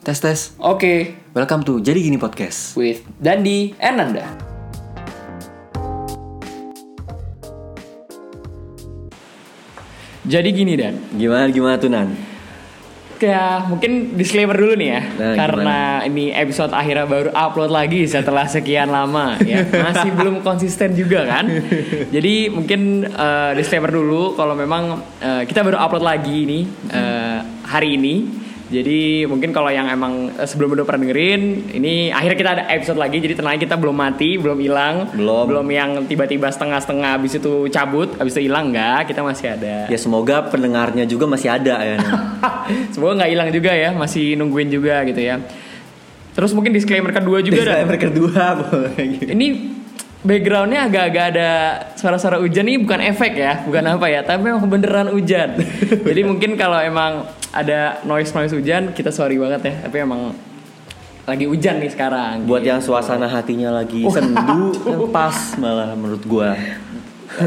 Tes tes. Oke, Welcome to Jadi Gini Podcast. with Dandi and Nanda. Jadi gini Dan, Gimana gimana tuh Nan? kayak mungkin disclaimer dulu nih ya, Nah, karena ini episode akhirnya baru upload lagi setelah sekian lama ya, masih belum konsisten juga kan. Jadi mungkin eh, disclaimer dulu kalau memang eh, kita baru upload lagi ini eh, hari ini. Jadi mungkin kalau yang emang eh, sebelum udah pernah dengerin, ini akhirnya kita ada episode lagi. Jadi tenang kita belum mati, belum hilang, Belum. belum yang tiba-tiba setengah-setengah habis itu cabut, habis itu hilang nggak? Kita masih ada. Ya semoga pendengarnya juga masih ada ya. Semoga nggak hilang juga ya, masih nungguin juga gitu ya. Terus mungkin disclaimer kedua juga Dan. Disclaimer kedua boleh gitu. Ini backgroundnya agak-agak ada suara-suara hujan ini bukan efek ya, bukan apa ya, tapi memang beneran hujan. Jadi mungkin kalau emang ada noise-noise hujan, kita sorry banget ya, tapi emang lagi hujan nih sekarang. Buat gitu. yang suasana hatinya lagi sendu kan pas malah menurut gua.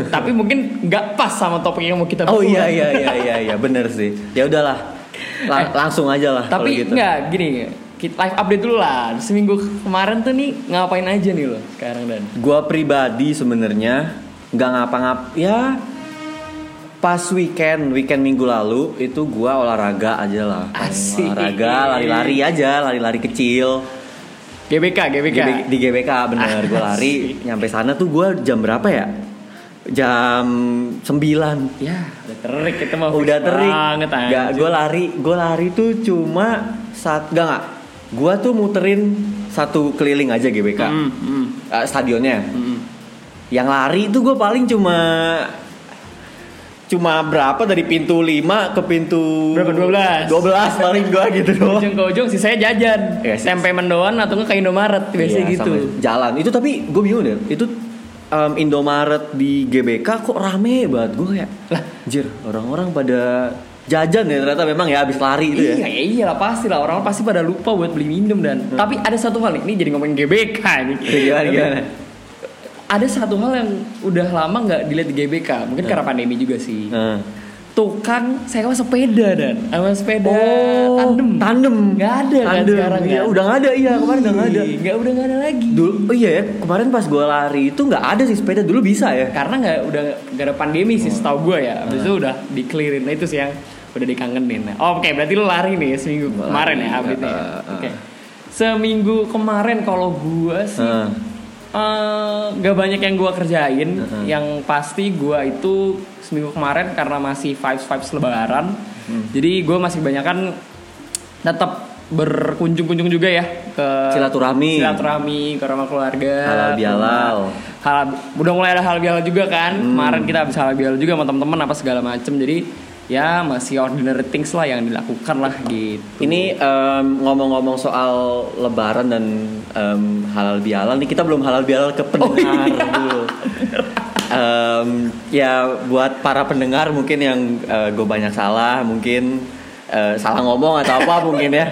tapi mungkin nggak pas sama topik yang mau kita Oh bahas. iya iya iya iya iya bener sih. Ya udahlah. La- langsung aja lah Tapi gitu. nggak gini, kita live update dulu lah. Seminggu kemarin tuh nih ngapain aja nih lo sekarang dan? Gua pribadi sebenarnya nggak ngapa-ngap ya pas weekend weekend minggu lalu itu gua olahraga aja lah. Asik. olahraga lari-lari aja lari-lari kecil. GBK, GBK. Di, di GBK bener gue lari. Nyampe sana tuh gua jam berapa ya? Jam 9 Ya, udah terik kita mau udah terik. banget anjir. gue lari gue lari tuh cuma saat gak nggak. Gue tuh muterin satu keliling aja GBK Hmm, hmm, Eh, stadionnya. Hmm. yang lari itu gue paling cuma cuma berapa dari pintu 5 ke pintu Berapa? 12? 12 paling gue gitu doang Ujung ke ujung sih saya jajan. Iya sih. Tempe mendoan atau ke Indomaret biasanya Iya, gitu. jalan itu tapi gue bingung deh itu em, Indomaret di GBK kok rame banget gue kayak lah jir orang-orang pada jajan ya ternyata memang ya habis lari itu ya Iya, iya iyalah pasti lah orang pasti pada lupa buat beli minum dan. Tapi ada satu hal nih, ini jadi ngomongin GBK nih. gimana gimana Ada satu hal yang udah lama nggak dilihat di GBK, mungkin karena pandemi juga sih. Nah. Tukang sewa sepeda dan, sama sepeda Oh, tandem. tandem. Nggak ada kan Tandem, sekarang iya, kan? udah nggak ada, iya, kemarin udah nggak ada. Nggak udah nggak ada lagi. dulu oh iya ya kemarin pas gue lari itu nggak ada sih sepeda dulu bisa ya karena nggak udah nggak ada pandemi sih setahu gue ya habis itu udah di clearin nah itu sih yang udah dikangenin oh, oke berarti lu lari nih seminggu kemarin ya update-nya ya? uh, uh. oke seminggu kemarin kalau gue sih Heeh. Eh, nggak banyak yang gue kerjain Uh-uh. yang pasti gue itu seminggu kemarin karena masih vibes vibes lebaran Hmm. jadi gue masih banyak kan tetap berkunjung-kunjung juga ya ke Silaturahmi. silaturahmi ke rumah keluarga Halal bihalal. hal udah mulai ada hal bihalal juga kan Hmm. kemarin kita habis halal bihalal juga sama teman-teman apa segala macem jadi ya masih ordinary things lah yang dilakukan lah gitu. Ini em, ngomong-ngomong soal lebaran dan em, halal bihalal nih kita belum halal bihalal ke pendengar dulu. Em, ya buat para pendengar mungkin yang gue banyak salah mungkin eh, salah ngomong atau apa mungkin ya.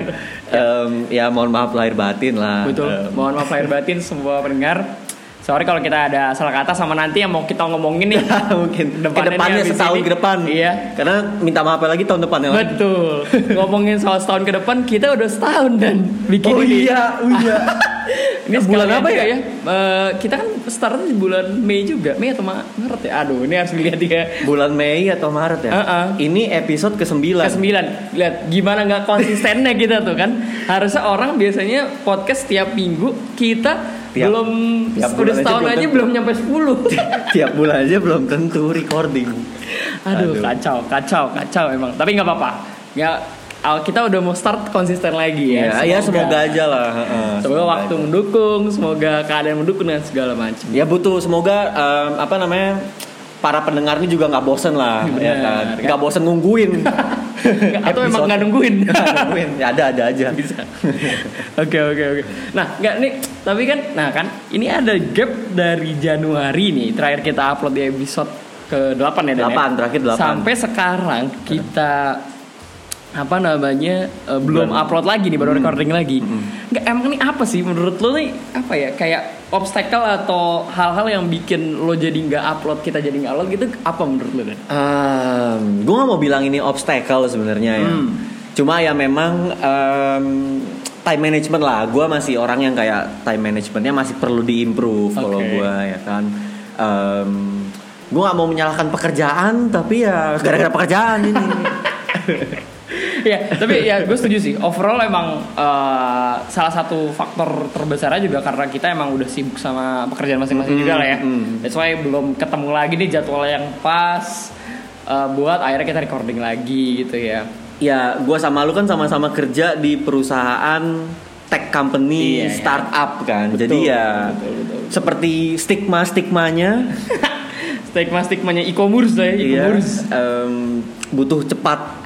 Em, ya mohon maaf lahir batin lah. Betul. Em, mohon maaf lahir batin semua pendengar sorry kalau kita ada salah kata sama nanti yang mau kita ngomongin nih. Mungkin. Depannya depannya nih habis setahun ini. ke depan. Iya. karena minta maaf lagi tahun depan ya betul. Ngomongin soal setahun ke depan kita udah setahun dan bikin oh ini. iya oh iya Ini Bulan sekalian apa juga ya? Eh, kita kan start di bulan Mei juga, Mei atau Ma- Maret ya? Aduh, ini harus dilihat ya. bulan Mei atau Maret ya Heeh. ini episode ke 9 Ke sembilan, lihat gimana nggak konsistennya kita tuh kan? Harusnya orang biasanya podcast tiap minggu kita Tiap- belum tiap bulan udah aja setahun belum aja tentu. belum nyampe 10 tiap bulan aja belum tentu recording Aduh, Aduh. kacau, kacau, kacau emang. Tapi nggak apa-apa. Ya, kita udah mau start konsisten lagi ya. ya, ya semoga aja lah heeh, Semoga waktu aja. mendukung, semoga keadaan mendukung dan segala macam. ya butuh semoga em, apa namanya para pendengar ini juga nggak bosen lah ya Bener, kan kan? nggak bosen nungguin Atau emang nggak nungguin? Nungguin ya ada ada aja bisa oke oke oke nah nggak nih tapi kan nah kan ini ada gap dari Januari nih terakhir kita upload di episode ke 8 ya Dan, ya? Delapan, terakhir delapan. sampai sekarang kita apa namanya eh, belum Belum. upload lagi nih baru recording lagi Mm-mm. nggak emang nih apa sih menurut lo nih apa ya kayak obstacle atau hal-hal yang bikin lo jadi nggak upload kita jadi nggak upload gitu apa menurut lo Dan? gue nggak mau bilang ini obstacle sebenarnya ya Hmm. Cuma ya memang em, time management lah. Gue masih orang yang kayak time managementnya masih perlu diimprove kalau Oke. gue ya kan. gue nggak mau menyalahkan pekerjaan tapi ya gara-gara pekerjaan ini. ya tapi ya gue setuju sih overall emang eh, salah satu faktor terbesarnya juga karena kita emang udah sibuk sama pekerjaan masing-masing juga lah ya mm. that's why belum ketemu lagi nih jadwal yang pas eh, buat akhirnya kita recording lagi gitu ya ya gue sama lu kan sama-sama kerja di perusahaan tech company Iya, iya. startup kan. Betul, Jadi ya betul, betul. seperti stigma stigmanya stigma stigmanya e-commerce lah ya Iya, e-commerce em, butuh cepat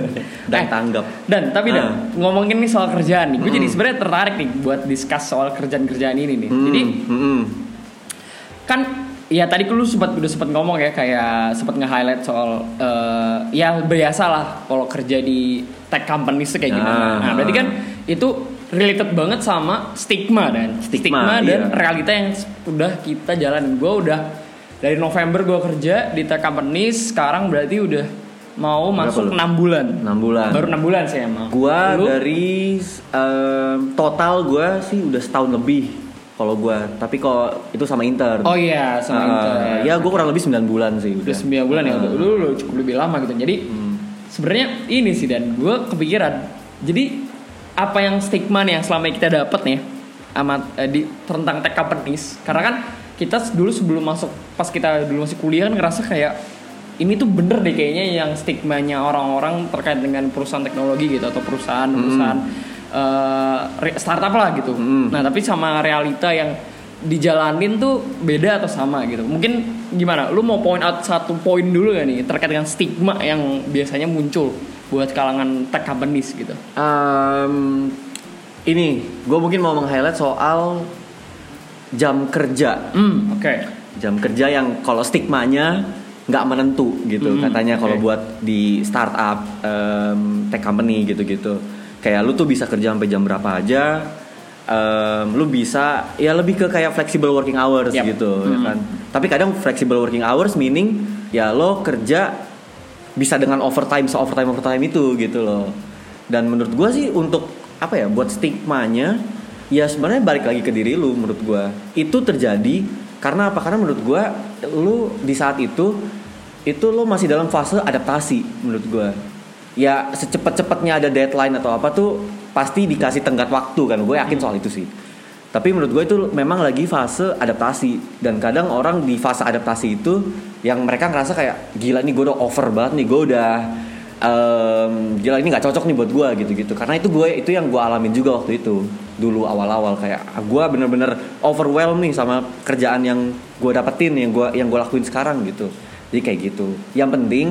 dan Eh, tanggap. Dan tapi Ah. Dan ngomongin nih soal kerjaan nih, gue jadi Hmm. sebenarnya tertarik nih buat discuss soal kerjaan-kerjaan ini nih. Hmm, Jadi hmm, kan ya tadi lu sempat udah sempat ngomong ya kayak sempat nge-highlight soal eh, ya biasa lah kalau kerja di tech company kayak gimana. Ah, nah, berarti ah. kan itu related banget sama stigma dan Stigma, dan iya. realita yang udah kita jalanin. Gue udah dari November gue kerja di tech company, sekarang berarti udah mau masuk lu? 6 bulan. 6 bulan. Baru 6 bulan sih emang. Gua Lu? dari em, total gua sih udah setahun lebih kalau gua. Tapi kalau itu sama intern. Oh iya, sama Ah, intern. Ya gua kurang lebih 9 bulan sih udah udah. 9 bulan ya Ah. udah, udah, udah cukup lebih lama gitu jadi sebenarnya ini sih dan gue kepikiran jadi apa yang stigma nih yang selama ini kita dapat nih amat eh, di tentang tech companies karena kan kita dulu sebelum masuk pas kita dulu masih kuliah kan ngerasa kayak ini tuh bener deh kayaknya yang stigmanya orang-orang terkait dengan perusahaan teknologi gitu atau perusahaan perusahaan eh, re- startup lah gitu. Hmm. Nah tapi sama realita yang dijalanin tuh beda atau sama gitu. Mungkin gimana? Lu mau point out satu poin dulu gak nih terkait dengan stigma yang biasanya muncul buat kalangan tech companies gitu. Em, ini gue mungkin mau meng-highlight soal jam kerja. Hmm, oke. Jam kerja yang kalau stigmanya nggak menentu gitu Hmm, katanya kalau oke. buat di startup em, tech company gitu-gitu. Kayak lu tuh bisa kerja sampai jam berapa aja. em, lu bisa ya lebih ke kayak flexible working hours Yap. gitu ya Hmm. kan. Tapi kadang flexible working hours meaning ya lo kerja bisa dengan overtime se overtime overtime itu gitu loh dan menurut gue sih untuk apa ya buat stigmanya ya sebenarnya balik lagi ke diri lu menurut gue itu terjadi karena apa? Karena menurut gue lu di saat itu itu lo masih dalam fase adaptasi menurut gue ya secepat-cepatnya ada deadline atau apa tuh pasti dikasih tenggat waktu kan. Gue yakin soal itu sih. Tapi menurut gue itu memang lagi fase adaptasi. Dan kadang orang di fase adaptasi itu yang mereka ngerasa kayak gila nih gue udah over banget nih gue udah em, gila ini nggak cocok nih buat gue gitu-gitu. Karena itu gue itu yang gue alamin juga waktu itu dulu awal-awal. Kayak ah, gue bener-bener overwhelmed nih sama kerjaan yang gue dapetin yang gue yang gue lakuin sekarang gitu. Jadi kayak gitu. Yang penting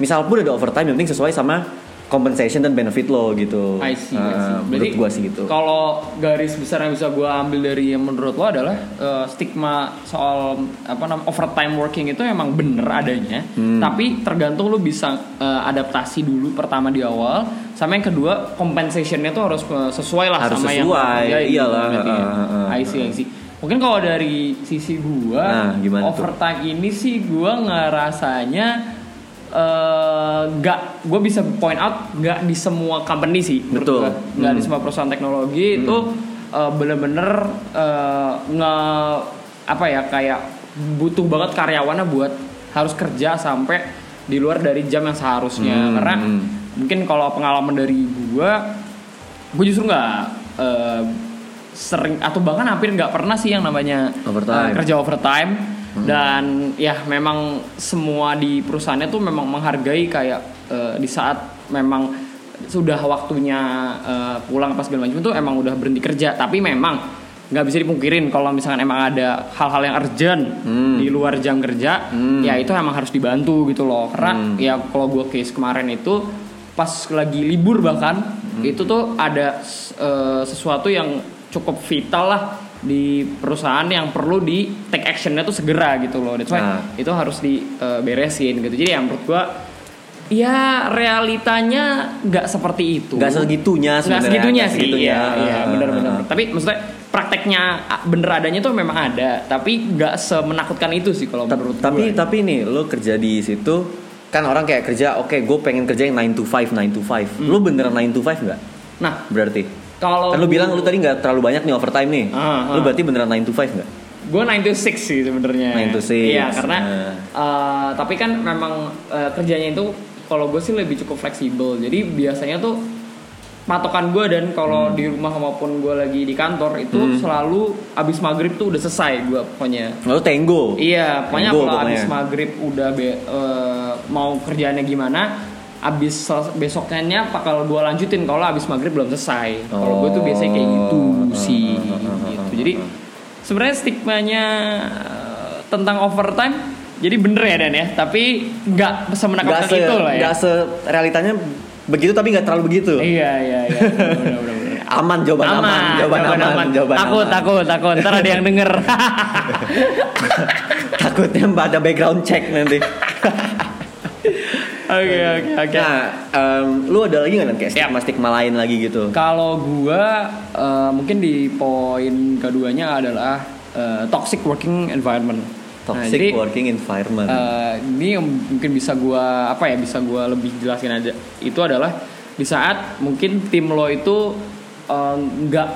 misal pun ada overtime yang penting sesuai sama compensation dan benefit lo gitu I see, I see. Eh, menurut gue sih gitu Kalau garis besar yang bisa gue ambil dari yang menurut lo adalah eh, stigma soal apa namanya overtime working itu emang bener adanya, Hmm. tapi tergantung lo bisa eh, adaptasi dulu pertama di awal, sama yang kedua compensationnya tuh harus sesuai lah Harus sama yang sesuai, gitu iyalah, berarti ya. eh, eh, I see, I see. Mungkin kalau dari sisi gua, Nah, tuh? overtime ini sih gua ngerasanya eh, nggak gue bisa point out nggak di semua company sih Betul. nggak di Hmm. semua perusahaan teknologi itu eh, bener-bener eh, nge apa ya kayak butuh banget karyawannya buat harus kerja sampai di luar dari jam yang seharusnya Hmm, karena hmm. mungkin kalau pengalaman dari gue gue justru nggak eh, sering atau bahkan hampir nggak pernah sih yang namanya Overtime. eh, kerja overtime dan ya memang semua di perusahaannya tuh memang menghargai kayak eh, di saat memang sudah waktunya eh, pulang pas segala macam itu emang udah berhenti kerja tapi memang nggak bisa dipungkirin kalau misalkan emang ada hal-hal yang urgent Hmm. di luar jam kerja Hmm. ya itu emang harus dibantu gitu loh karena Hmm. ya kalau gue case kemarin itu pas lagi libur bahkan Hmm. itu tuh ada eh, sesuatu yang cukup vital lah di perusahaan yang perlu di take actionnya tuh segera gitu loh. That's why Nah. itu harus diberesin gitu. Jadi yang menurut gua ya realitanya nggak seperti itu. Nggak segitunya nggak sebenarnya, segitunya nggak sih. segitunya. iya iya Ah, benar-benar ah, ah. tapi maksudnya prakteknya bener adanya tuh memang ada tapi nggak semenakutkan itu sih kalau Ta- menurut tapi gua. tapi nih lo kerja di situ kan orang kayak kerja oke gue pengen kerja yang 9 to 5 9 to 5 lu beneran 9 to 5 nggak? Nah, berarti kalau kan lu bilang lu tadi nggak terlalu banyak nih overtime nih Ah, lu ah. berarti beneran 9 to 5 nggak gue 9 to 6 sih sebenarnya. 9 to 6. Iya, karena Nah. eh, tapi kan memang eh, kerjanya itu kalau gue sih lebih cukup fleksibel. Jadi biasanya tuh patokan gue dan kalau Hmm. di rumah maupun gue lagi di kantor itu selalu abis maghrib tuh udah selesai gue pokoknya. lalu tenggo Iya, pokoknya kalau abis maghrib udah be- eh, mau kerjaannya gimana, abis besoknya bakal gue lanjutin kalau abis maghrib belum selesai. Kalau gue tuh biasanya kayak gitu Oh. sih. gitu. Jadi sebenarnya stigmanya eh, tentang overtime, jadi bener ya Dan ya, tapi nggak nggak semenakutkan se itu lah ya. nggak se realitanya begitu tapi nggak terlalu begitu Iya iya iya. Bener, bener, bener. aman jawaban aman, jawaban aman, jawaban takut aman. takut takut ntar ada yang denger takutnya mbak ada background check nanti oke oke oke. Nah em, lu ada lagi nggak kayak stigma stigma lain lagi gitu? Kalau gua eh, mungkin di poin keduanya adalah eh, toxic working environment. Nah, toxic jadi, working environment. eh, ini yang mungkin bisa gua apa ya bisa gua lebih jelasin aja. Itu adalah di saat mungkin tim lo itu nggak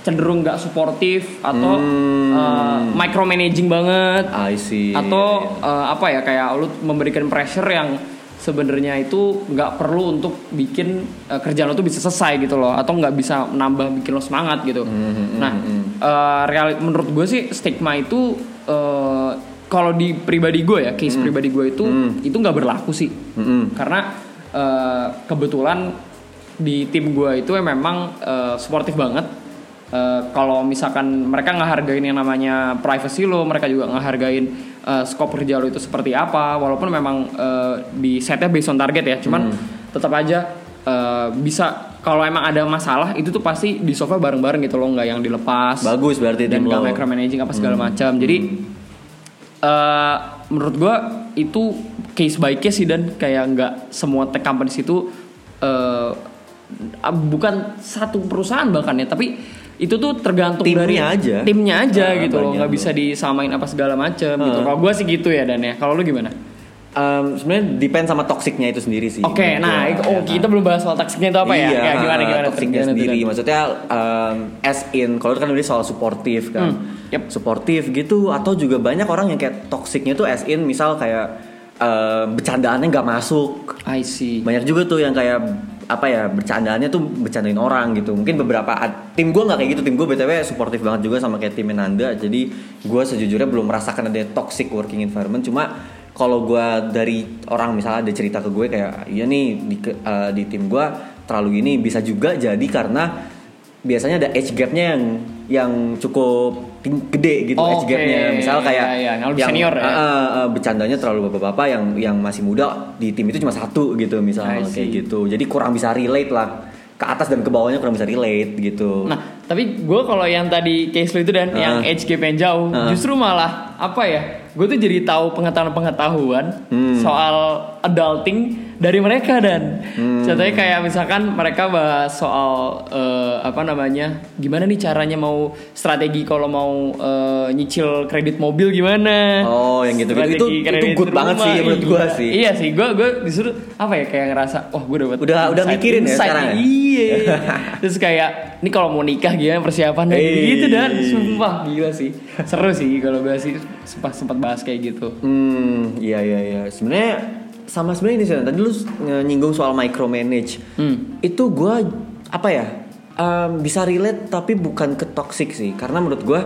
cenderung nggak suportif atau Hmm. eh, micromanaging banget I see. atau eh, apa ya kayak lu memberikan pressure yang sebenarnya itu nggak perlu untuk bikin eh, kerjaan lo tuh bisa selesai gitu loh atau nggak bisa nambah bikin lo semangat gitu. nah, eh, real menurut gue sih stigma itu eh, kalau di pribadi gue ya case pribadi gue itu itu nggak berlaku sih. Mm-mm. karena eh, kebetulan di tim gue itu memang eh, suportif banget. Eh, kalau misalkan mereka ngehargain yang namanya privacy lo mereka juga ngehargain eh, scope kerja lo itu seperti apa walaupun memang eh, di setnya based on target ya cuman tetap aja eh, bisa kalau emang ada masalah itu tuh pasti di sofa bareng-bareng gitu loh nggak yang dilepas bagus berarti dan nggak lo micromanaging apa segala macam. Jadi eh menurut gua itu case by case sih dan. Kayak nggak semua tech companies itu ah, bukan satu perusahaan bahkan ya tapi itu tuh tergantung Timnya dari aja. timnya aja Ah, gitu loh. nggak bisa disamain apa segala macam gitu Ah. kalau gua sih gitu ya dan ya. Kalau lu gimana? Em, sebenarnya depend sama toksiknya itu sendiri sih. Oke menurut nah gua, oh ya kan? kita belum bahas soal toksiknya itu apa ya? Iya, Ya, gimana gimana toksiknya Gimana tuh, sendiri. Dan? maksudnya um, as in kalau itu kan udah soal suportif kan. Hmm, yep. suportif gitu atau juga banyak orang yang kayak toksiknya tuh as in misal kayak um, bercandaannya nggak masuk. I see. Banyak juga tuh yang kayak apa ya bercandaannya tuh bercandain orang gitu. Mungkin beberapa tim gue nggak kayak gitu. Tim gue btw suportif banget juga sama kayak tim Nanda jadi gue sejujurnya belum merasakan ada toxic working environment. Cuma kalau gue dari orang misalnya ada cerita ke gue kayak iya nih di eh, di tim gue terlalu gini. Bisa juga jadi karena biasanya ada age gapnya yang yang cukup gede gitu age Oke, gapnya misal kayak iya, iya, yang senior ya. eh, eh, bercandanya terlalu bapak-bapak yang yang masih muda di tim itu cuma satu gitu misalnya kayak gitu jadi kurang bisa relate lah ke atas dan ke bawahnya kurang bisa relate gitu Nah, tapi gue kalau yang tadi case lo itu dan yang Ah. age gap yang jauh, Ah. justru malah apa ya? Gue tuh jadi tahu pengetahuan-pengetahuan Hmm. soal adulting dari mereka dan Hmm. contohnya kayak misalkan mereka bahas soal eh, apa namanya, gimana nih caranya mau strategi kalau mau eh, nyicil kredit mobil gimana? Oh, yang gitu-gitu. Strategi Itu- itu good banget sih menurut gua Iya. sih. Iya sih, gue gue disuruh apa ya kayak ngerasa, wah gue dapat Udah- udah insight- mikirin ya sekarang ya? Iya. Terus kayak ini kalau mau nikah gimana persiapannya Eh. gitu dan sumpah gila sih. Seru sih kalau gue sih sempat sempat bahas kayak gitu. hmm iya iya iya sebenarnya sama sebenarnya ini sih tadi lu nyinggung soal micromanage. Hmm. itu gue apa ya em, bisa relate tapi bukan ke toxic sih. Karena menurut gue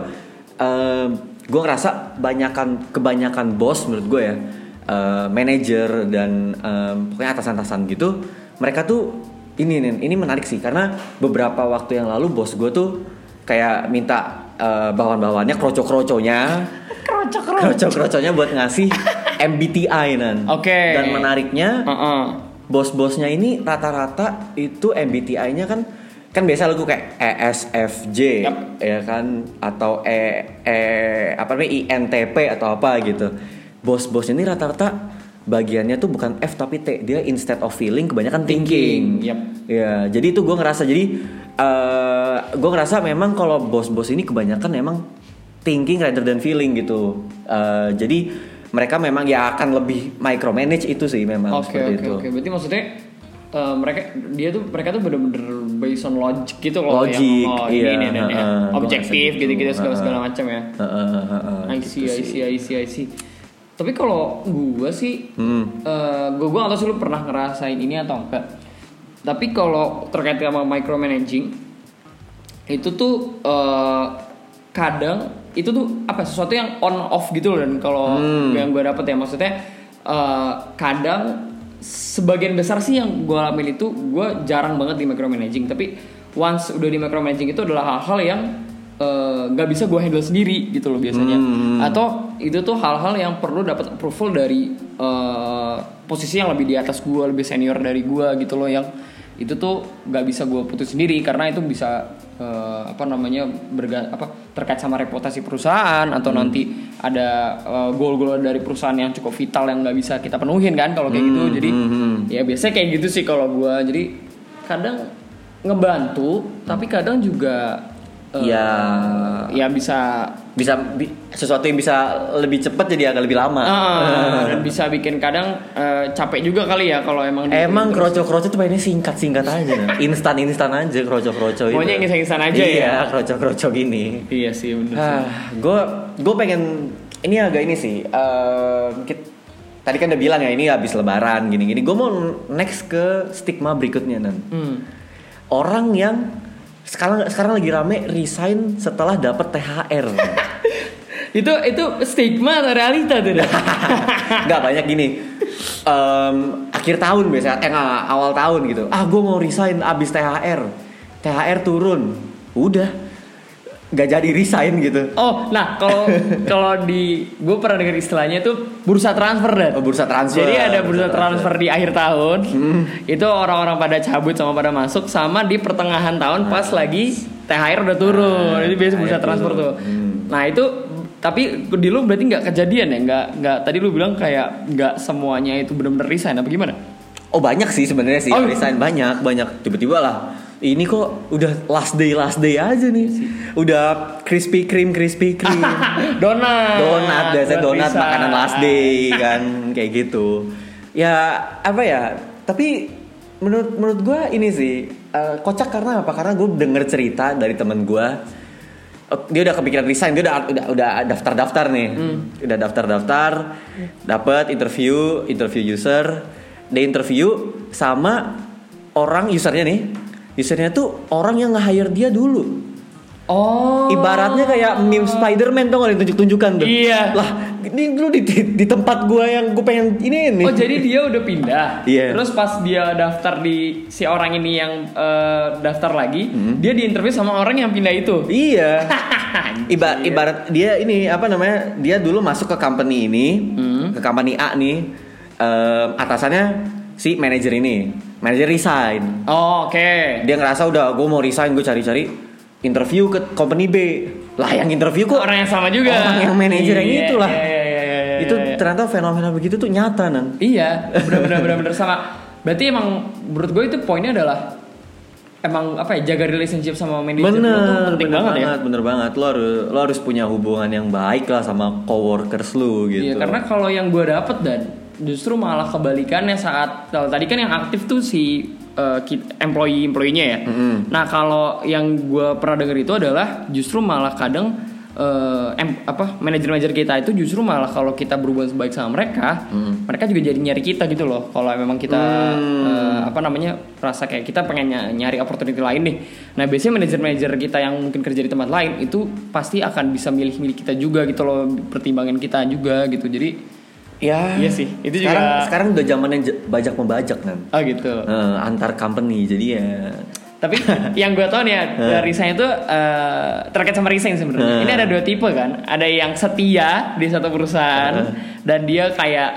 gue ngerasa banyakan kebanyakan bos menurut gue ya eh, manager dan em, pokoknya atasan-atasan gitu mereka tuh ini nih ini menarik sih. Karena beberapa waktu yang lalu bos gue tuh kayak minta eh, bawahan-bawahannya kroco-kroconya. Kroco-kroconya buat ngasih MBTI nan Oke. dan menariknya Heeh. bos-bosnya ini rata-rata itu MBTI-nya kan kan biasa lagu kayak ESFJ Yap. ya kan atau E E apa namanya INTP atau apa gitu. Bos-bos ini rata-rata bagiannya tuh bukan F tapi T. Dia instead of feeling kebanyakan thinking. Thinking, yap. Ya, jadi itu gue ngerasa jadi eh gue ngerasa memang kalau bos-bos ini kebanyakan emang thinking rather than feeling gitu. Eh, jadi mereka memang ya akan lebih micromanage itu sih memang Oke seperti oke itu. oke. Berarti maksudnya eh, mereka dia tuh mereka tuh bener-bener based on logic gitu loh Logic, yang oh, iya, ini nih, heeh, gua objektif gitu-gitu gitu, segala segala macam ya. Heeh, heeh, heeh, I gitu see, I see, I see, I see. Tapi kalau gua sih, Hmm. eh gua gua gak tau sih lu pernah ngerasain ini atau enggak. Tapi kalau terkait sama micromanaging, itu tuh eh, kadang itu tuh apa sesuatu yang on off gitu loh dan kalau Hmm. yang gue dapet ya maksudnya eh, kadang sebagian besar sih yang gue alamin itu gue jarang banget di micromanaging tapi once udah di micromanaging itu adalah hal-hal yang eh, nggak bisa gue handle sendiri gitu loh biasanya Hmm. atau itu tuh hal-hal yang perlu dapat approval dari eh, posisi yang lebih di atas gue lebih senior dari gue gitu loh yang itu tuh nggak bisa gue putus sendiri karena itu bisa eh, apa namanya berga apa terkait sama reputasi perusahaan atau Hmm. nanti ada eh, goal-goal dari perusahaan yang cukup vital yang nggak bisa kita penuhin kan kalau kayak gitu jadi hmm, hmm. ya biasanya kayak gitu sih kalau gue jadi kadang ngebantu tapi kadang juga eh, Ya. ya bisa bisa bi- sesuatu yang bisa lebih cepat jadi agak lebih lama. Ah, dan bisa bikin kadang eh, capek juga kali ya kalau emang Emang terus. kroco-kroco tuh pengennya singkat-singkat aja, instan-instan aja kroco-kroco itu. Maunya yang instan-instan aja iya, ya? kroco-kroco gini. Iya sih bener. sih. gue gue pengen ini agak ini sih. eh, kit- tadi kan udah bilang ya ini habis lebaran gini-gini. Gue mau next ke stigma berikutnya nan. Hmm. Orang yang sekarang sekarang lagi rame resign setelah dapat THR. Itu itu stigma atau realita tuh? Nggak banyak gini. Em, akhir tahun biasanya, eh awal tahun gitu. Ah gue mau resign abis THR. THR turun. Udah. Gak jadi resign gitu. oh, nah kalau kalau di gue pernah dengar istilahnya itu bursa transfer dan. Oh, bursa transfer. Jadi ada bursa Bursa transfer di akhir tahun. Itu orang-orang pada cabut sama pada masuk sama di pertengahan tahun pas lagi THR udah turun. Ah, Itu biasa bursa transfer turun. tuh. Nah, itu tapi di lu berarti nggak kejadian ya? Nggak nggak tadi lu bilang kayak nggak semuanya itu benar-benar resign apa gimana? Oh banyak sih sebenarnya sih Oh. resign banyak banyak tiba-tiba lah. Ini kok udah last day last day aja nih. Udah crispy cream crispy cream. donat. donat biasanya donat makanan last day kan kayak gitu. Ya apa ya? Tapi menurut menurut gue ini sih eh, kocak karena apa? Karena gue denger cerita dari temen gue. eh, Dia udah kepikiran resign, dia udah udah, udah daftar-daftar nih, udah daftar-daftar, dapat interview, interview user, dia interview sama orang usernya nih, usernya tuh orang yang nge-hire dia dulu. Oh. Ibaratnya kayak meme Spider-Man tuh nggak ditunjuk-tunjukkan tuh. Iya. Lah, ini dulu di, di, di tempat gua yang gue pengen ini nih. Oh jadi dia udah pindah. Iya. Terus pas dia daftar di si orang ini yang eh, daftar lagi, Hmm. dia diinterview sama orang yang pindah itu. Iya. Iba, ibarat dia ini apa namanya? Dia dulu masuk ke company ini, Hmm. ke company A nih. em, atasannya si manajer ini. Manajer resign. Oh, oke. Dia ngerasa udah gue mau resign, gue cari-cari interview ke company B. Lah yang interview kok Orang yang sama juga. Orang yang manajer yang Iya. Iya, iya, iya, iya, itu ternyata fenomena begitu tuh nyata nan. Iya, benar-benar benar-benar sama. Berarti emang menurut gue itu poinnya adalah emang apa ya jaga relationship sama manajer lu tuh Bener, penting bener banget, banget, ya. bener banget. Lo harus lo harus punya hubungan yang baik lah sama coworkers lu gitu. Iya, karena kalau yang gue dapet dan justru malah kebalikannya saat kalau tadi kan yang aktif tuh si uh, employee employee-nya ya. Mm-mm. Nah kalau yang gue pernah denger itu adalah justru malah kadang eh, em- apa manajer-manajer kita itu justru malah kalau kita berhubungan sebaik sama mereka, mereka juga jadi nyari kita gitu loh. Kalau memang kita eh, apa namanya rasa kayak kita pengen ny- nyari opportunity lain nih. Nah biasanya manajer-manajer kita yang mungkin kerja di tempat lain itu pasti akan bisa milih-milih kita juga gitu loh, pertimbangan kita juga gitu. Jadi ya. Iya sih, itu juga- sekarang, Sekarang udah zamannya bajak membajak nan. oh gitu. Eh, antar company jadi ya. Tapi yang gue tau nih ya dari resign itu eh, terkait sama resign sebenarnya. Hmm. Ini ada dua tipe kan. Ada yang setia di satu perusahaan dan dia kayak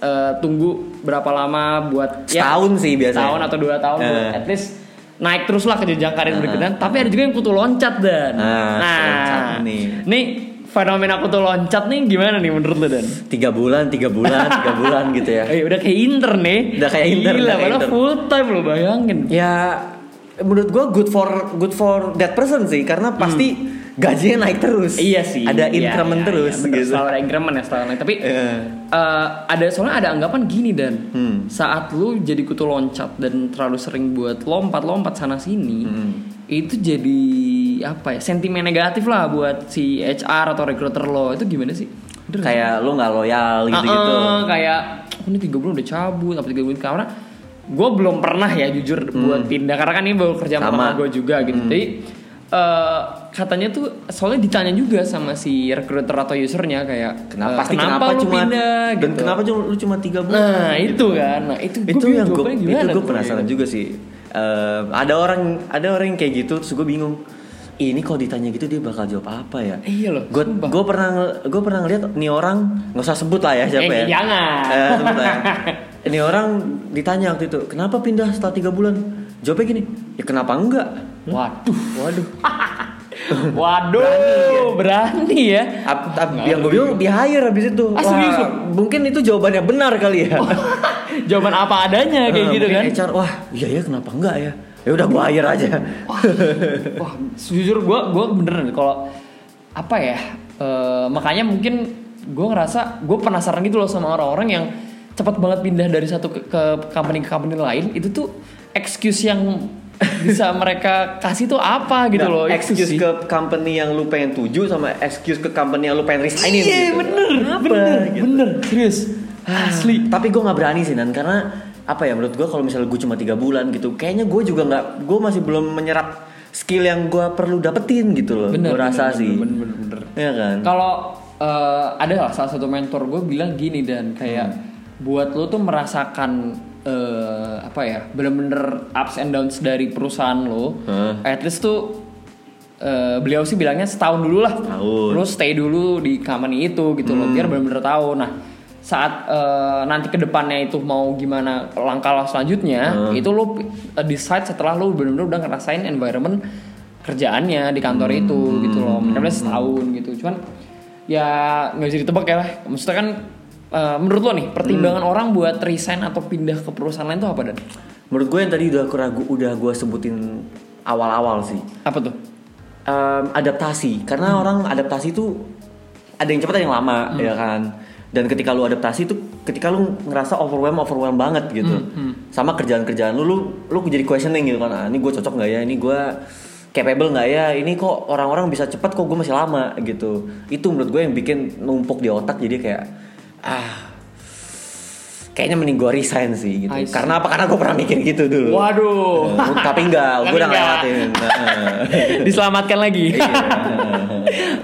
eh, tunggu berapa lama buat Setahun sih biasanya. Setahun atau dua tahun buat Eh. at least naik terus lah ke jenjang karir berikutnya. Tapi ada juga yang kutu loncat dan. Nah, loncat nih. nih fenomena kutu loncat nih gimana nih menurut lo dan? Tiga bulan, tiga bulan, tiga bulan gitu ya. Eh, udah kayak intern nih. Udah kayak intern, Gila, padahal intern. full time lo bayangin. Ya menurut gua good for good for that person sih karena pasti gajinya naik terus. Iya sih. Ada Iya, increment iya, terus iya, gitu. Selalu ada increment ya selalu naik. Tapi Iya. eh, ada soalnya ada anggapan gini dan Hmm. saat lu jadi kutu loncat dan terlalu sering buat lompat-lompat sana sini Hmm. Itu jadi apa ya sentimen negatif lah buat si HR atau recruiter lo itu gimana sih? Bener nggak? kayak lu nggak loyal gitu-gitu. Ah, ah, kayak "Oh, ini tiga bulan udah cabut apa tiga bulan karena gue belum pernah ya jujur buat pindah karena kan ini baru kerja Hmm. Sama. sama gue juga gitu jadi eh, katanya tuh soalnya ditanya juga sama si recruiter atau usernya kayak Kenapa pasti kenapa, kenapa, lu cuma pindah dan gitu. kenapa cuma lu cuma tiga bulan? nah itu kan nah itu gua itu bingung yang gue itu gue penasaran gitu. juga sih. Eh, ada orang ada orang yang kayak gitu terus gue bingung. Ini kalau ditanya gitu dia bakal jawab apa ya? Iya loh, Gue gue pernah gue pernah ngeliat nih orang nggak usah sebut lah ya siapa Eh, ya. jangan. Eh, sebut lah ya. Ini orang ditanya waktu itu kenapa pindah setelah tiga bulan? Jawabnya gini, ya kenapa enggak? waduh Waduh. waduh berani ya Ap- ap- yang gue bingung di hire habis itu. Ah, serius Wah, mungkin itu jawabannya benar kali ya. jawaban apa adanya kayak Eh, gitu mungkin kan HR, wah iya ya kenapa enggak ya? Ya udah gue hire aja. Wah, jujur gue gue beneran kalau apa ya eh, makanya mungkin gue ngerasa gue penasaran gitu loh sama orang-orang yang cepat banget pindah dari satu ke, ke company ke company lain itu tuh excuse yang bisa mereka kasih tuh apa gitu Nah, loh excuse sih. ke company yang lu pengen tuju sama excuse ke company yang lu pengen resignin iya gitu. bener Kenapa bener gitu? bener serius asli Tapi gue nggak berani sih Nan karena apa ya menurut gue kalau misalnya gue cuma tiga bulan gitu, kayaknya gue juga nggak, gue masih belum menyerap skill yang gue perlu dapetin gitu loh. bener gue rasa bener, sih. bener bener, bener. Iya kan. Kalau eh, ada lah salah satu mentor gue bilang gini dan kayak buat lo tuh merasakan eh, apa ya bener-bener ups and downs dari perusahaan lo, Hah. at least tuh eh, beliau sih bilangnya setahun dulu lah, lo stay dulu di company itu gitu loh biar bener-bener tahu. Nah saat eh, nanti ke depannya itu mau gimana langkah lo selanjutnya itu lo eh, decide setelah lo bener-bener udah ngerasain environment kerjaannya di kantor itu gitu loh. Mereka bilang setahun gitu. Cuman ya nggak bisa ditebak ya. Lah maksudnya kan eh, menurut lo nih pertimbangan orang buat resign atau pindah ke perusahaan lain itu apa dan? Menurut gue yang tadi udah aku ragu, udah gue sebutin awal-awal sih. apa tuh? Em, adaptasi. Karena orang adaptasi itu ada yang cepat ada yang lama ya kan dan ketika lu adaptasi itu ketika lu ngerasa overwhelm overwhelm banget gitu. Sama kerjaan kerjaan lu lu lu jadi questioning gitu kan. Ah, ini gue cocok nggak ya? Ini gue capable nggak ya? Ini kok orang-orang bisa cepat kok gue masih lama gitu. Itu menurut gue yang bikin numpuk di otak jadi kayak ah kayaknya mending gue resign sih gitu. Karena apa? Karena gue pernah mikir gitu dulu. Waduh. Eh, tapi enggak gue udah ngelewatin. Diselamatkan lagi. Iya.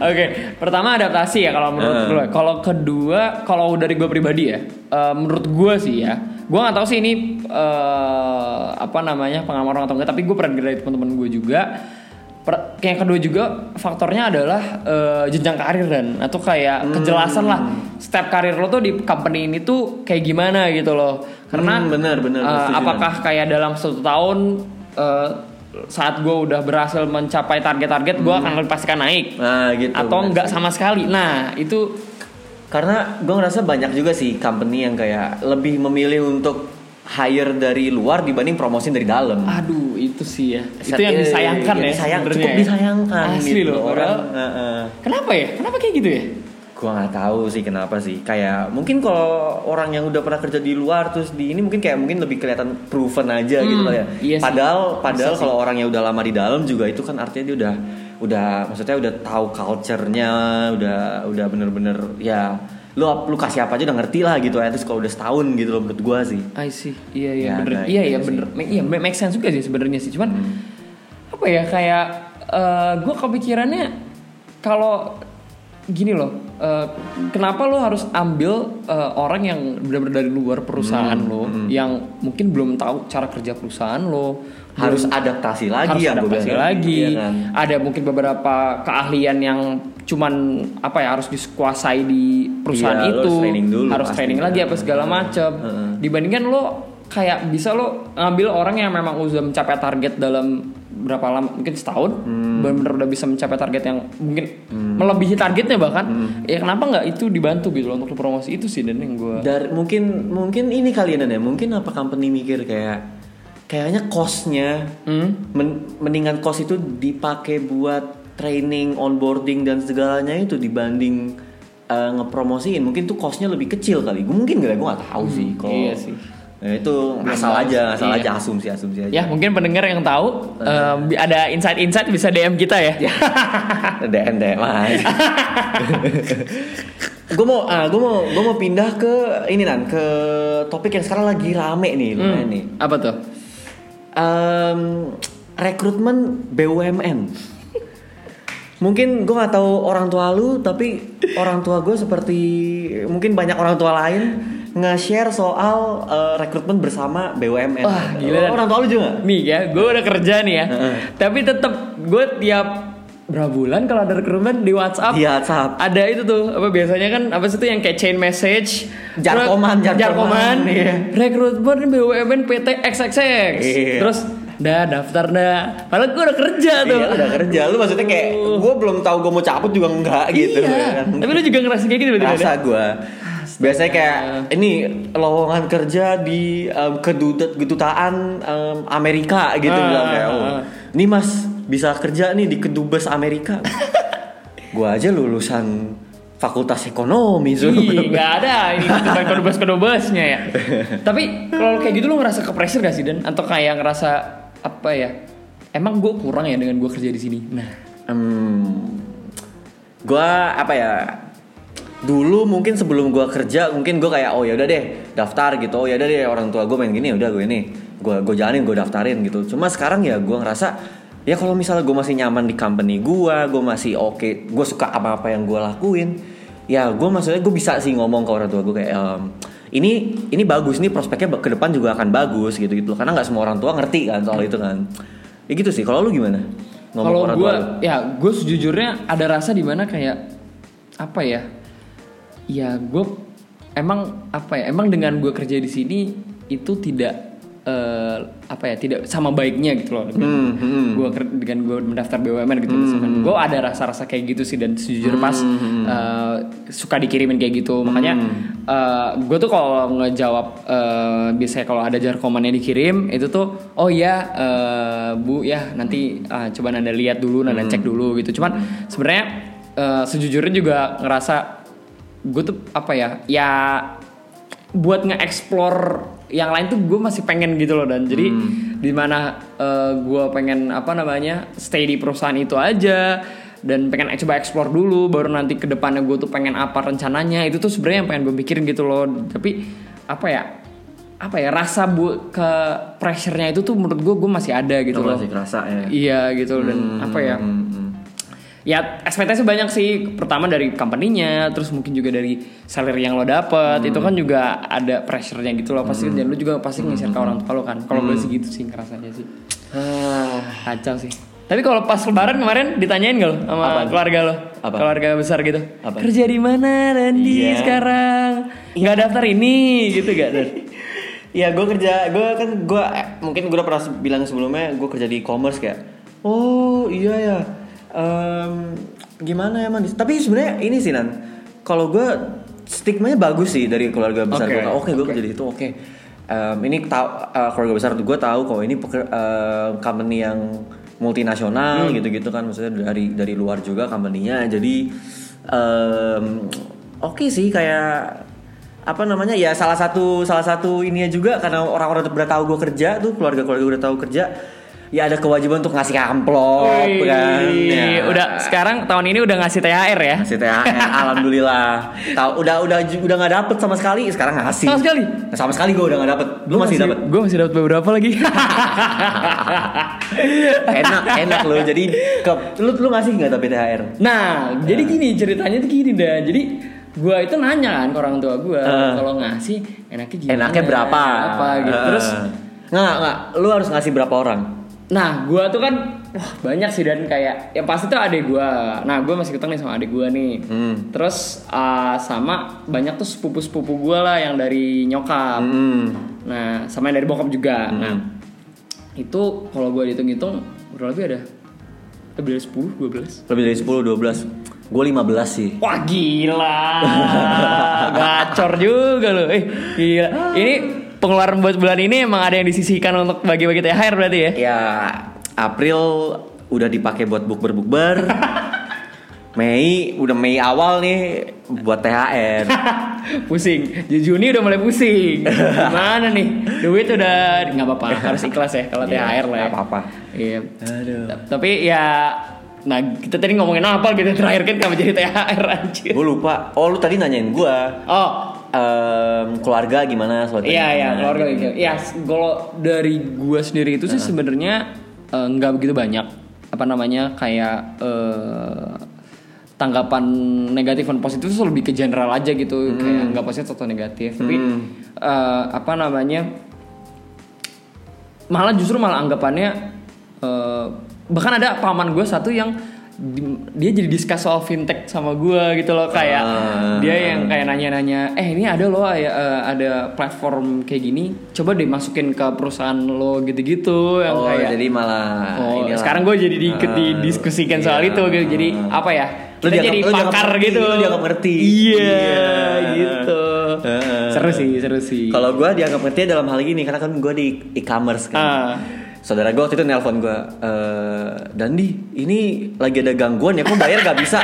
Oke, pertama adaptasi ya kalau menurut gue. Kalau kedua, kalau dari gue pribadi ya, eh, menurut gue sih ya, gue nggak tahu sih ini eh, apa namanya pengalaman orang atau enggak, tapi gue pernah dengar dari teman-teman gue juga. Per- yang kedua juga faktornya adalah eh, jenjang karir dan atau kayak Hmm. kejelasan lah step karir lo tuh di company ini tuh kayak gimana gitu loh. Karena Hmm, benar, benar, eh, gue setuju, apakah kayak dalam satu tahun eh, saat gue udah berhasil mencapai target-target gue akan pastikan naik Nah gitu. atau sih. sama sekali. Nah, itu Karena gue ngerasa banyak juga sih company yang kayak lebih memilih untuk hire dari luar dibanding promosin dari dalam. aduh, itu sih ya. itu yang disayangkan iya, ya. disayang- cukup ya. disayangkan Asli gitu loh, orang. padahal- Heeh. Kenapa ya? Kenapa kayak gitu ya? Gue nggak tahu sih kenapa sih. Kayak mungkin kalau orang yang udah pernah kerja di luar terus di ini mungkin kayak mungkin lebih kelihatan proven aja gitu Hmm, kali ya. iya sih. padahal padahal kalau orang yang udah lama di dalam juga itu kan artinya dia udah udah maksudnya udah tahu culture-nya, udah udah bener-bener ya lu lu kasih apa aja udah ngerti lah gitu ya terus kalau udah setahun gitu loh menurut gua sih I see. Iya iya Ya, bener. nah, iya iya bener. Iya make sense juga sih sebenarnya sih. Cuman apa ya kayak gue kepikirannya kalau gini loh. eh, kenapa lo harus ambil eh, orang yang benar-benar dari luar perusahaan lo yang mungkin belum tahu cara kerja perusahaan lo harus adaptasi lagi harus gua adaptasi bilang. lagi. Iya kan? Ada mungkin beberapa keahlian yang cuman apa ya harus dikuasai di perusahaan Iya, itu. harus training dulu harus pasti. training lagi apa segala macam. Dibandingkan lo kayak bisa lo ngambil orang yang memang udah mencapai target dalam berapa lama mungkin setahun Hmm. benar-benar udah bisa mencapai target yang mungkin melebihi targetnya bahkan Hmm. ya kenapa nggak itu dibantu gitu loh untuk promosi itu sih dan yang gue Dari mungkin mungkin ini kali ya ya mungkin apa company mikir kayak kayaknya costnya hmm? men- mendingan cost itu dipakai buat training onboarding dan segalanya itu dibanding eh, ngepromosiin. Mungkin tuh costnya lebih kecil kali. Gue mungkin gak gue nggak tahu sih kalau iya sih. Nah, itu asal aja asal Iya. aja asumsi asumsi aja. Ya mungkin pendengar yang tahu bi- ada insight-insight bisa DM kita ya. DM DM aja gue mau ah gue mau gue mau pindah ke ini nan ke topik yang sekarang lagi rame nih lumayan Hmm, nih. Apa tuh? Em, rekrutmen BUMN mungkin gue nggak tahu orang tua lu tapi orang tua gue seperti mungkin banyak orang tua lain nge-share soal eh, rekrutmen bersama BUMN Wah, gila, orang tua lu juga? Nih ya, gue udah kerja nih ya. Tapi tetap gue tiap berapa bulan kalau ada rekrutmen di WhatsApp Di WhatsApp. ada itu tuh apa biasanya kan apa sih itu yang kayak chain message Jarkoman, jarkoman, iya. rekrutmen BUMN PT XXX Iya. terus dah daftar dah padahal gue udah kerja tuh Iya, udah kerja lu maksudnya kayak gue belum tahu gue mau cabut juga enggak gitu iya. kan. tapi lu juga ngerasa kayak gitu berarti rasa gue biasanya kayak ini lowongan kerja di em, keduta- kedutaan em, Amerika gitu Ah, bilang kayak ah, oh, ah. ini mas bisa kerja nih di kedubes Amerika gue aja lulusan fakultas ekonomi so. Iya, nggak ada ini bukan kedubes kedubesnya ya. Tapi kalau kayak gitu lu ngerasa ke pressure gak sih dan atau kayak ngerasa apa ya? Emang gue kurang ya dengan gue kerja di sini. Nah, Hmm, gua apa ya? Dulu mungkin sebelum gua kerja mungkin gua kayak oh ya udah deh daftar gitu. Oh ya udah deh orang tua gue main gini udah gue ini. Gua gue jalanin gue daftarin gitu. Cuma sekarang ya gua ngerasa ya kalau misalnya gue masih nyaman di company gua, gue masih oke, gue suka apa apa yang gua lakuin. Ya gue maksudnya gue bisa sih ngomong ke orang tua gue kayak "Em, ini ini bagus nih prospeknya ke depan juga akan bagus gitu gitu karena nggak semua orang tua ngerti kan soal itu kan. Ya gitu sih. Kalau lu gimana? Kalau gue ya gue sejujurnya ada rasa di mana kayak apa ya? Ya gue emang apa ya? Emang dengan gue kerja di sini itu tidak eh, apa ya? Tidak sama baiknya gitu loh. Hmm, hmm. gue dengan gue mendaftar BUMN gitu misalkan gue ada rasa-rasa kayak gitu sih dan sejujurnya pas eh, suka dikirimin kayak gitu makanya gue tuh kalau ngejawab eh, biasanya kalau ada jarkomannya dikirim itu tuh oh ya eh, bu ya nanti ah, coba nanda lihat dulu nanda cek dulu gitu cuman sebenarnya eh, sejujurnya juga ngerasa gue tuh apa ya ya buat nge-explore yang lain tuh gue masih pengen gitu loh dan. Jadi di mana eh, gue pengen apa namanya stay di perusahaan itu aja dan pengen coba explore dulu baru nanti ke depannya gue tuh pengen apa rencananya. Itu tuh sebenarnya yang pengen gue pikirin gitu loh. Tapi apa ya apa ya rasa bu ke pressure-nya itu tuh menurut gue gue masih ada gitu Lu loh. masih kerasa ya. Iya gitu. Dan apa ya Hmm, hmm. Ya ekspektasi banyak sih. Pertama dari company-nya terus mungkin juga dari salary yang lo dapet. Itu kan juga ada pressure-nya gitu loh pasti. Dan lo juga pasti nge-share ke orang tua lo kan. Kalau gue sih gitu sih ngerasanya sih. Ah, kacau sih. Tapi kalau pas lebaran kemarin ditanyain gak lo sama Apaan? keluarga lo? Apa? keluarga besar gitu. Apa? kerja di mana Randy Iya. sekarang? Nggak daftar ini gitu gak Dan? Iya gue kerja, gue kan gue mungkin gue udah pernah bilang sebelumnya gue kerja di e-commerce kayak, oh iya ya, Em, gimana ya man? Tapi sebenarnya ini sih nan, kalau gue stigmanya bagus sih dari keluarga besar Oke, gue. Oke gue oke. kerja di itu, oke. Em, ini tahu eh, keluarga besar gue tahu kalau ini peker, eh, company yang multinasional gitu-gitu kan, maksudnya dari dari luar juga company-nya. Jadi em, oke sih kayak apa namanya ya salah satu salah satu ininya juga karena orang-orang udah tahu gue kerja tuh keluarga keluarga udah tahu kerja ya ada kewajiban untuk ngasih amplop Wih, kan ya. udah sekarang tahun ini udah ngasih THR ya ngasih THR alhamdulillah tahu udah udah udah nggak dapet sama sekali sekarang ngasih Sama sekali? Nah, sama sekali gue udah nggak dapet lu masih, dapet gue masih dapat beberapa lagi enak enak lo jadi ke, lu lu ngasih nggak tapi THR Nah, jadi gini ceritanya tuh gini dah. Jadi gua itu nanya kan ke orang tua gua Eh. kalau ngasih enaknya gimana? enaknya berapa Apa gitu. Eh. Terus nggak nggak lu harus ngasih berapa orang nah, gua tuh kan wah banyak sih dan kayak yang pasti tuh adik gua. Nah, gua masih ketemu nih sama adik gua nih. Hmm. Terus ah, sama banyak tuh sepupu-sepupu gua lah yang dari nyokap. hmm. Nah, sama yang dari bokap juga. Nah, itu kalau gua hitung-hitung kurang lebih ada lebih dari 10, 12. lebih dari 10 12 gue 15 sih Wah gila, gacor juga loh. Eh gila. Ini pengeluaran buat bulan ini emang ada yang disisihkan untuk bagi-bagi THR berarti ya? ya April udah dipakai buat bukber bukber Mei udah Mei awal nih buat THR. pusing. Juni udah mulai pusing. Gimana nih? Duit udah nggak apa-apa, harus ikhlas ya kalau Iya, THR lah. Ya. apa-apa. Iya. Aduh. Ta- Tapi ya Nah kita tadi ngomongin apa gitu terakhir kan kenapa jadi THR anjir Gue lupa. Oh lu tadi nanyain gua Oh em, keluarga gimana soal iya iya keluarga gitu Ya kalau dari gua sendiri itu sih sebenarnya eh, nggak begitu banyak. Apa namanya kayak eh, Tanggapan negatif dan positif itu lebih ke general aja gitu. Kayak nggak positif atau negatif. Tapi eh, apa namanya malah justru malah anggapannya eh, bahkan ada paman gue satu yang dia jadi discuss soal fintech sama gue gitu loh kayak Ah. dia yang kayak nanya-nanya eh ini ada loh ya, eh, ada platform kayak gini coba deh masukin ke perusahaan lo gitu-gitu yang Oh kayak jadi malah oh inilah. sekarang gue jadi diikut Ah, didiskusikan iya. soal itu gitu jadi apa ya Lu kita dianggap- jadi lu pakar ngerti, gitu lu dianggap ngerti. iya Iya. gitu Heeh. seru sih seru sih Kalau gue dianggap ngerti dalam hal ini karena kan gue di e-commerce kan. Ah. Saudara gue waktu itu nelpon gue, eh Dandi, ini lagi ada gangguan ya, kok bayar gak bisa?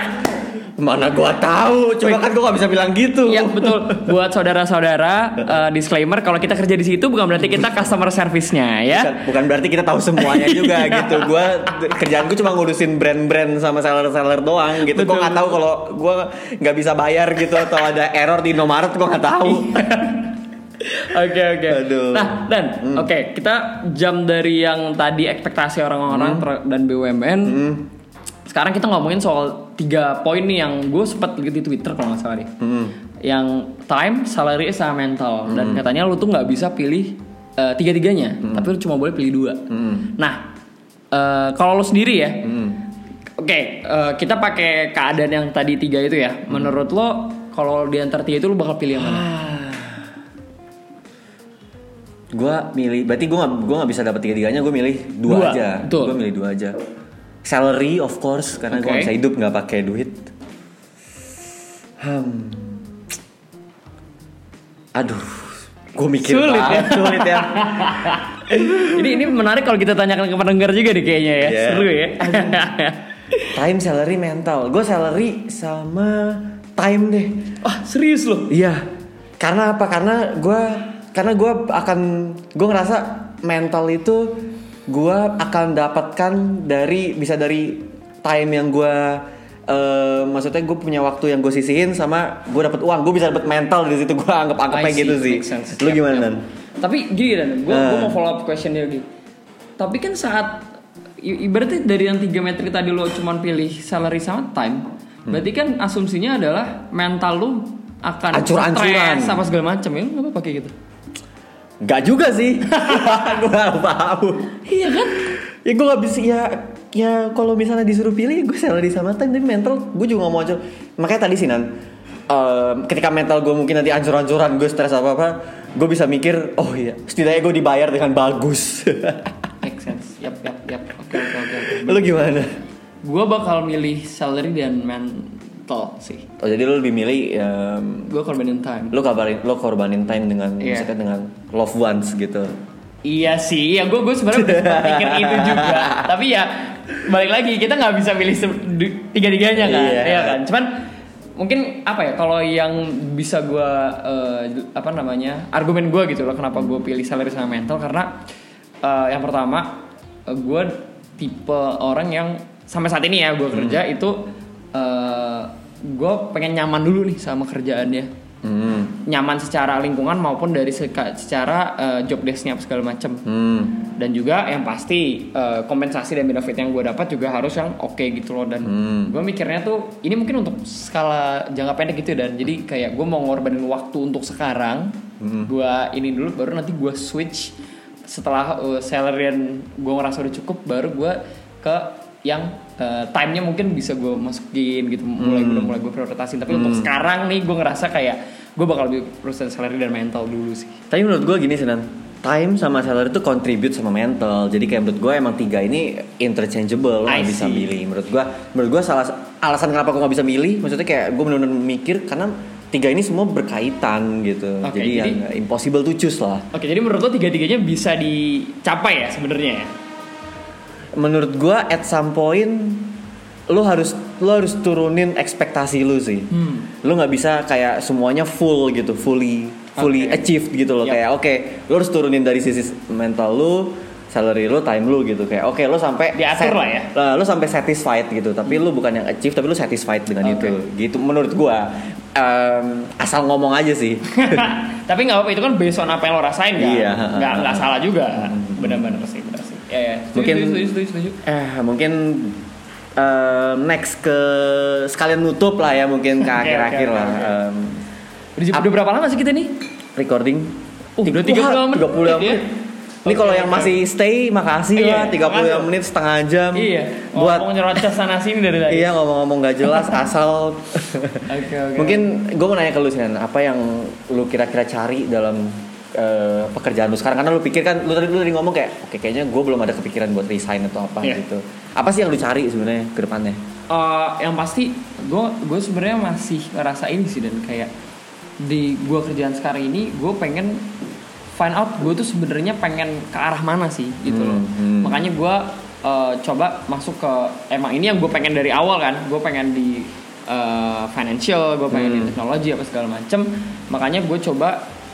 Mana gue tahu, coba kan gue gak bisa bilang gitu. Iya betul. Buat saudara-saudara eh, disclaimer kalau kita kerja di situ bukan berarti kita customer service-nya ya. Bukan, bukan berarti kita tahu semuanya juga gitu. Gue kerjaanku cuma ngurusin brand-brand sama seller-seller doang gitu. Gue Betul. nggak tahu kalau gue nggak bisa bayar gitu atau ada error di Indomaret gue nggak tahu. Oke oke. Nah dan oke kita jam dari yang tadi ekspektasi orang-orang ter- dan BUMN. Sekarang kita ngomongin soal tiga poin nih yang gue sempat lihat di Twitter kalau nggak salah deh. Yang time, salary, sama mental. Dan katanya lu tuh nggak bisa pilih eh, tiga-tiganya, tapi lu cuma boleh pilih dua. Nah eh, kalau lu sendiri ya, Oke, eh, kita pakai keadaan yang tadi tiga itu ya. Menurut lo, kalau di antara tiga itu lo bakal pilih yang mana? Gue milih, berarti gue gak, gua nggak bisa dapat tiga tiganya, gue milih dua, Dua, aja. Gue milih dua aja. Salary of course, karena gue Oke. gak bisa hidup nggak pakai duit. Hmm. Aduh, gue mikir Sulit banget, ya. sulit ya. ini ini menarik kalau kita tanyakan ke pendengar juga deh kayaknya ya. Iya. Seru ya. Time, salary, mental. Gue salary sama time deh. Wah, serius lo? Iya. Karena apa? Karena gue karena gue akan gue ngerasa mental itu gue akan dapatkan dari bisa dari time yang gue eh maksudnya gue punya waktu yang gue sisihin sama gue dapat uang gue bisa dapat mental di situ gue anggap anggapnya gitu sih lu gimana. Dan? Tapi gini dan, gue Eh. mau follow up question dia lagi. Tapi kan saat ibaratnya dari yang tiga metrik tadi lo cuman pilih salary sama time, Hmm. berarti kan asumsinya adalah mental lo akan Ancur-ancuran. stres apa segala macam ya, nggak apa-apa kayak gitu. Gak juga sih gue gak tahu Iya kan? ya gue gak bisa ya ya kalau misalnya disuruh pilih gue salary sama time tapi mental gue juga gak mau aja makanya tadi sih nan em, ketika mental gue mungkin nanti ancur-ancuran gue stres apa apa gue bisa mikir oh iya setidaknya gue dibayar dengan bagus Make sense. Yap, yap, yap. Oke, oke, oke. lu gimana Gue bakal milih salary dan mental sih. oh jadi lu lebih milih em, Gue korbanin time. lu kabarin lu korbanin time dengan Iya. maksudnya dengan loved ones gitu Iya sih, ya gue gue sebenarnya udah pikir itu juga. Tapi ya balik lagi kita nggak bisa pilih tiga tiganya kan, Iya. Iya kan. Cuman mungkin apa ya kalau yang bisa gue eh, apa namanya argumen gue gitu loh kenapa gue pilih salary sama mental karena eh, yang pertama gue tipe orang yang sampai saat ini ya gue kerja itu gue pengen nyaman dulu nih sama kerjaannya hmm. nyaman secara lingkungan maupun dari seka- secara eh, job desknya segala macem Hmm. dan juga yang pasti eh, kompensasi dan benefit yang gue dapat juga harus yang oke gitu loh dan Hmm. gue mikirnya tuh ini mungkin untuk skala jangka pendek gitu dan jadi kayak gue mau ngorbanin waktu untuk sekarang Hmm. gue ini dulu baru nanti gue switch setelah uh, salary gue ngerasa udah cukup baru gue ke yang uh, time-nya mungkin bisa gue masukin gitu mulai Hmm. udah mulai gue prioritasin tapi untuk sekarang nih gue ngerasa kayak gue bakal lebih urusan salary dan mental dulu sih. Tapi menurut gue gini sih Nan. Time sama salary itu contribute sama mental. Jadi kayak menurut gue emang tiga ini interchangeable Lo gak bisa milih. Menurut gue Menurut gue salah alasan kenapa gue gak bisa milih Maksudnya kayak gue bener-bener mikir Karena tiga ini semua berkaitan gitu. Oke, Jadi, jadi- yang impossible to choose lah. Oke, jadi menurut lo tiga-tiganya bisa dicapai ya sebenarnya ya? Menurut gue at some point lu harus lu harus turunin ekspektasi lu sih. Hmm. Lu nggak bisa kayak semuanya full gitu, fully fully Oke. achieved gitu loh. Yap. Kayak oke, lu harus turunin dari sisi mental lu, salary lu, time lu gitu. Kayak oke, lu sampai Diatur lah ya. Lah, lu sampai satisfied gitu. Tapi lu bukan yang achieve, tapi lu satisfied dengan Oke. itu. Gitu menurut gua. Em, asal ngomong aja sih. Tapi nggak apa-apa itu kan based on apa yang lo rasain kan. Iya. Nggak nggak salah juga. Benar-benar sih, benar sih. Ya, ya. Setuju, Mungkin- setuju, setuju, setuju. Eh, mungkin eh, next ke sekalian nutup lah ya mungkin ke akhir-akhir oke, lah. oke. Em, Udah, udah berapa lama sih kita nih? recording. Uh, udah Tiga- 30 Wah, menit 30 menit. ya? Ini kalau yang masih stay makasih Iya, lah 30 makasih. menit setengah jam. Iya. Buat ngomong nyerocos sana sini dari tadi. iya ngomong-ngomong gak jelas asal Oke, oke. Mungkin gue mau nanya ke lu sih, apa yang lu kira-kira cari dalam eh, pekerjaan lu sekarang? Karena lu pikir kan, lu tadi lu tadi ngomong kayak, oke kayaknya gue belum ada kepikiran buat resign atau apa Iya. gitu. Apa sih yang lu cari sebenarnya ke depannya? Eh, yang pasti gue gue sebenarnya masih ngerasa ini sih dan kayak di gue kerjaan sekarang ini gue pengen find out gue tuh sebenarnya pengen ke arah mana sih gitu loh Hmm, hmm. makanya gue eh, coba masuk ke emang ini yang gue pengen dari awal kan gue pengen di eh, financial gue pengen di Hmm. teknologi apa segala macem makanya gue coba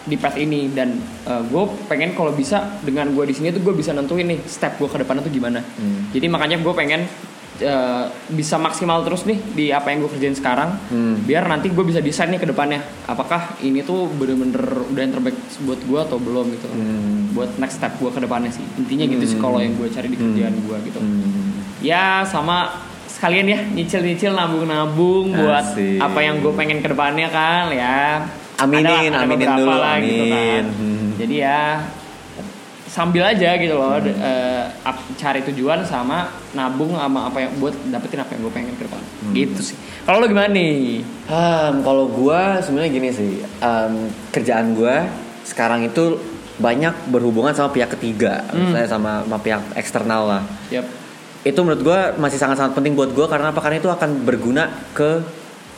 di path ini dan gue pengen kalau bisa dengan gue di sini tuh gue bisa nentuin nih step gue ke depannya tuh gimana Hmm. jadi makanya gue pengen eh, bisa maksimal terus nih di apa yang gue kerjain sekarang Hmm. biar nanti gue bisa desain nih ke depannya apakah ini tuh bener-bener udah yang terbaik buat gue atau belum gitu Hmm. buat next step gue ke depannya sih intinya gitu sih Hmm. kalau yang gue cari di kerjaan gue gitu Hmm. ya sama sekalian ya nyicil-nyicil nabung-nabung buat apa yang gue pengen ke depannya kan ya Aminin, Ada- aminin dulu, lah gitu kan. amin. Hmm. jadi ya sambil aja gitu loh eh, ap- cari tujuan sama nabung sama apa yang buat dapetin apa yang gue pengen ke depan Hmm. gitu sih kalau lo gimana nih Hmm, kalau gua sebenarnya gini sih, em, kerjaan gua sekarang itu banyak berhubungan sama pihak ketiga, Hmm. misalnya sama, sama pihak eksternal lah. Yap. Itu menurut gua masih sangat-sangat penting buat gua karena apa? Karena itu akan berguna ke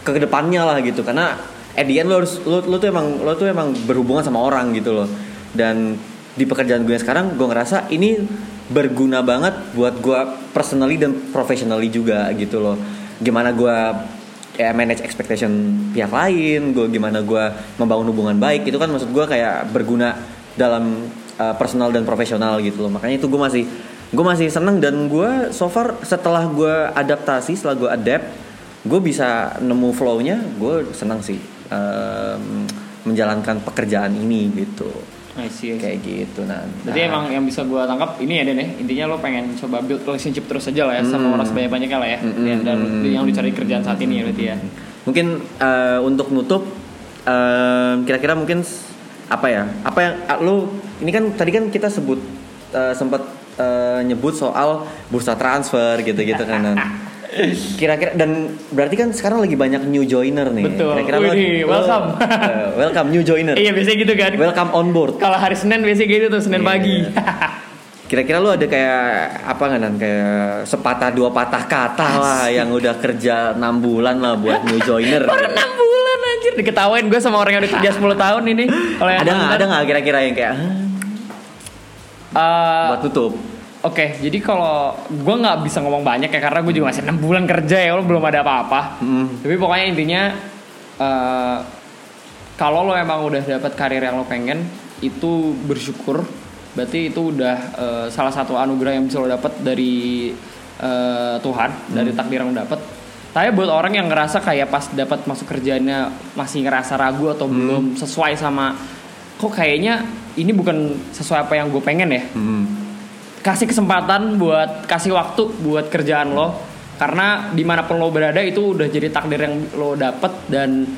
ke ke depannya lah gitu. Karena end lo harus lo, lo tuh emang lo tuh emang berhubungan sama orang gitu loh. Dan di pekerjaan gue sekarang gue ngerasa ini berguna banget buat gua personally dan professionally juga gitu loh. Gimana gua ya manage expectation pihak lain, gue gimana gue membangun hubungan baik itu kan maksud gue kayak berguna dalam uh, personal dan profesional gitu loh. Makanya itu gue masih gue masih seneng dan gue so far setelah gue adaptasi, setelah gue adapt, gue bisa nemu flow-nya, gue seneng sih um, menjalankan pekerjaan ini gitu. I see, I see. Kayak gitu nah. Jadi emang yang bisa gue tangkap ini ya Den ya intinya lo pengen coba build relationship terus aja lah ya sama Hmm. orang sebanyak banyaknya lah ya Hmm, dan, dan hmm, yang dicari kerjaan saat ini ya berarti ya. Mungkin uh, untuk nutup kira-kira mungkin s- apa ya? Apa yang ah, lu ini kan tadi kan kita sebut uh, sempat uh, nyebut soal bursa transfer gitu-gitu kan. Kira-kira dan berarti kan sekarang lagi banyak new joiner nih. Betul. Kira-kira Wih, lo- welcome. uh, welcome new joiner. Iya biasanya gitu kan. Welcome on board. Kalau hari Senin biasanya gitu tuh Senin Iya. pagi. Kira-kira lu ada kayak apa nggak nan kayak sepatah dua patah kata lah yang udah kerja 6 bulan lah buat new joiner. Baru 6 bulan anjir diketawain gue sama orang yang udah kerja 10 tahun ini. Ada nggak ada nggak kira-kira yang kayak? Eh, buat tutup? Oke, jadi kalau gue nggak bisa ngomong banyak ya karena gue juga masih enam bulan kerja ya, lo belum ada apa-apa. Hmm. Tapi pokoknya intinya eh, kalau lo emang udah dapat karir yang lo pengen, itu bersyukur. Berarti itu udah eh, salah satu anugerah yang bisa lo dapat dari eh, Tuhan, dari takdir yang lo dapat. Tapi buat orang yang ngerasa kayak pas dapat masuk kerjanya masih ngerasa ragu atau belum sesuai sama kok kayaknya ini bukan sesuai apa yang gue pengen ya Hmm. Kasih kesempatan buat kasih waktu buat kerjaan lo. Karena di mana pun lo berada itu udah jadi takdir yang lo dapet dan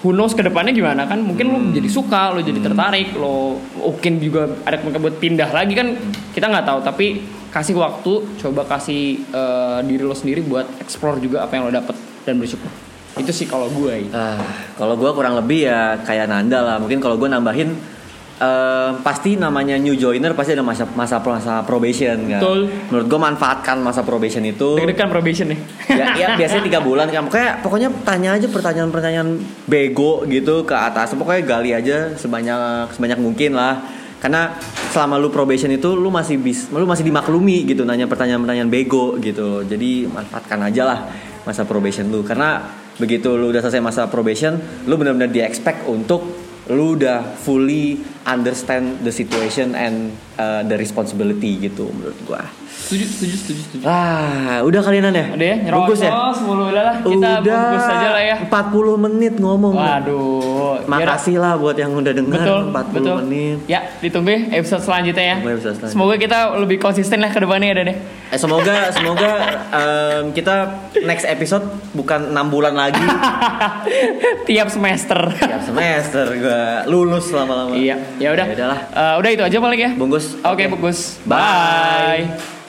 who knows ke depannya gimana kan. Mungkin lo jadi suka lo jadi tertarik lo mungkin juga ada kemungkinan buat pindah lagi kan. Kita nggak tahu tapi kasih waktu coba kasih eh, diri lo sendiri buat explore juga apa yang lo dapet dan bersyukur. Itu sih kalau gue. Ah, kalau gue kurang lebih ya kayak Nanda lah. Mungkin kalau gue nambahin eh, pasti namanya new joiner pasti ada masa masa masa probation kan. Betul. Menurut gue manfaatkan masa probation itu. deg-degan probation nih ya, ya biasanya tiga bulan kan. Pokoknya pokoknya tanya aja pertanyaan-pertanyaan bego gitu ke atas. Pokoknya gali aja sebanyak sebanyak mungkin lah. karena selama lu probation itu lu masih bis lu masih dimaklumi gitu nanya pertanyaan-pertanyaan bego gitu jadi manfaatkan aja lah masa probation lu karena begitu lu udah selesai masa probation lu benar-benar di expect untuk lu udah fully understand the situation and uh, the responsibility gitu menurut gua Setuju, setuju, setuju, setuju. ah udah kalian ya Udah ya, nyerocos Bungkus ya mulu udah lah. Kita udah bungkus aja lah ya. 40 menit ngomong Waduh. Yaudah. makasih lah buat yang udah dengar Betul, 40 betul. menit Ya, ditunggu ya episode selanjutnya ya. Episode selanjutnya. Semoga kita lebih konsisten lah ke depannya ya, Dan ya. Eh, semoga semoga em, kita next episode bukan enam bulan lagi Tiap semester. tiap semester gua lulus lama-lama. iya, ya udah. Ya udahlah. Eh, udah itu aja paling ya. Bungkus. Oke, bungkus. Bye. Bye.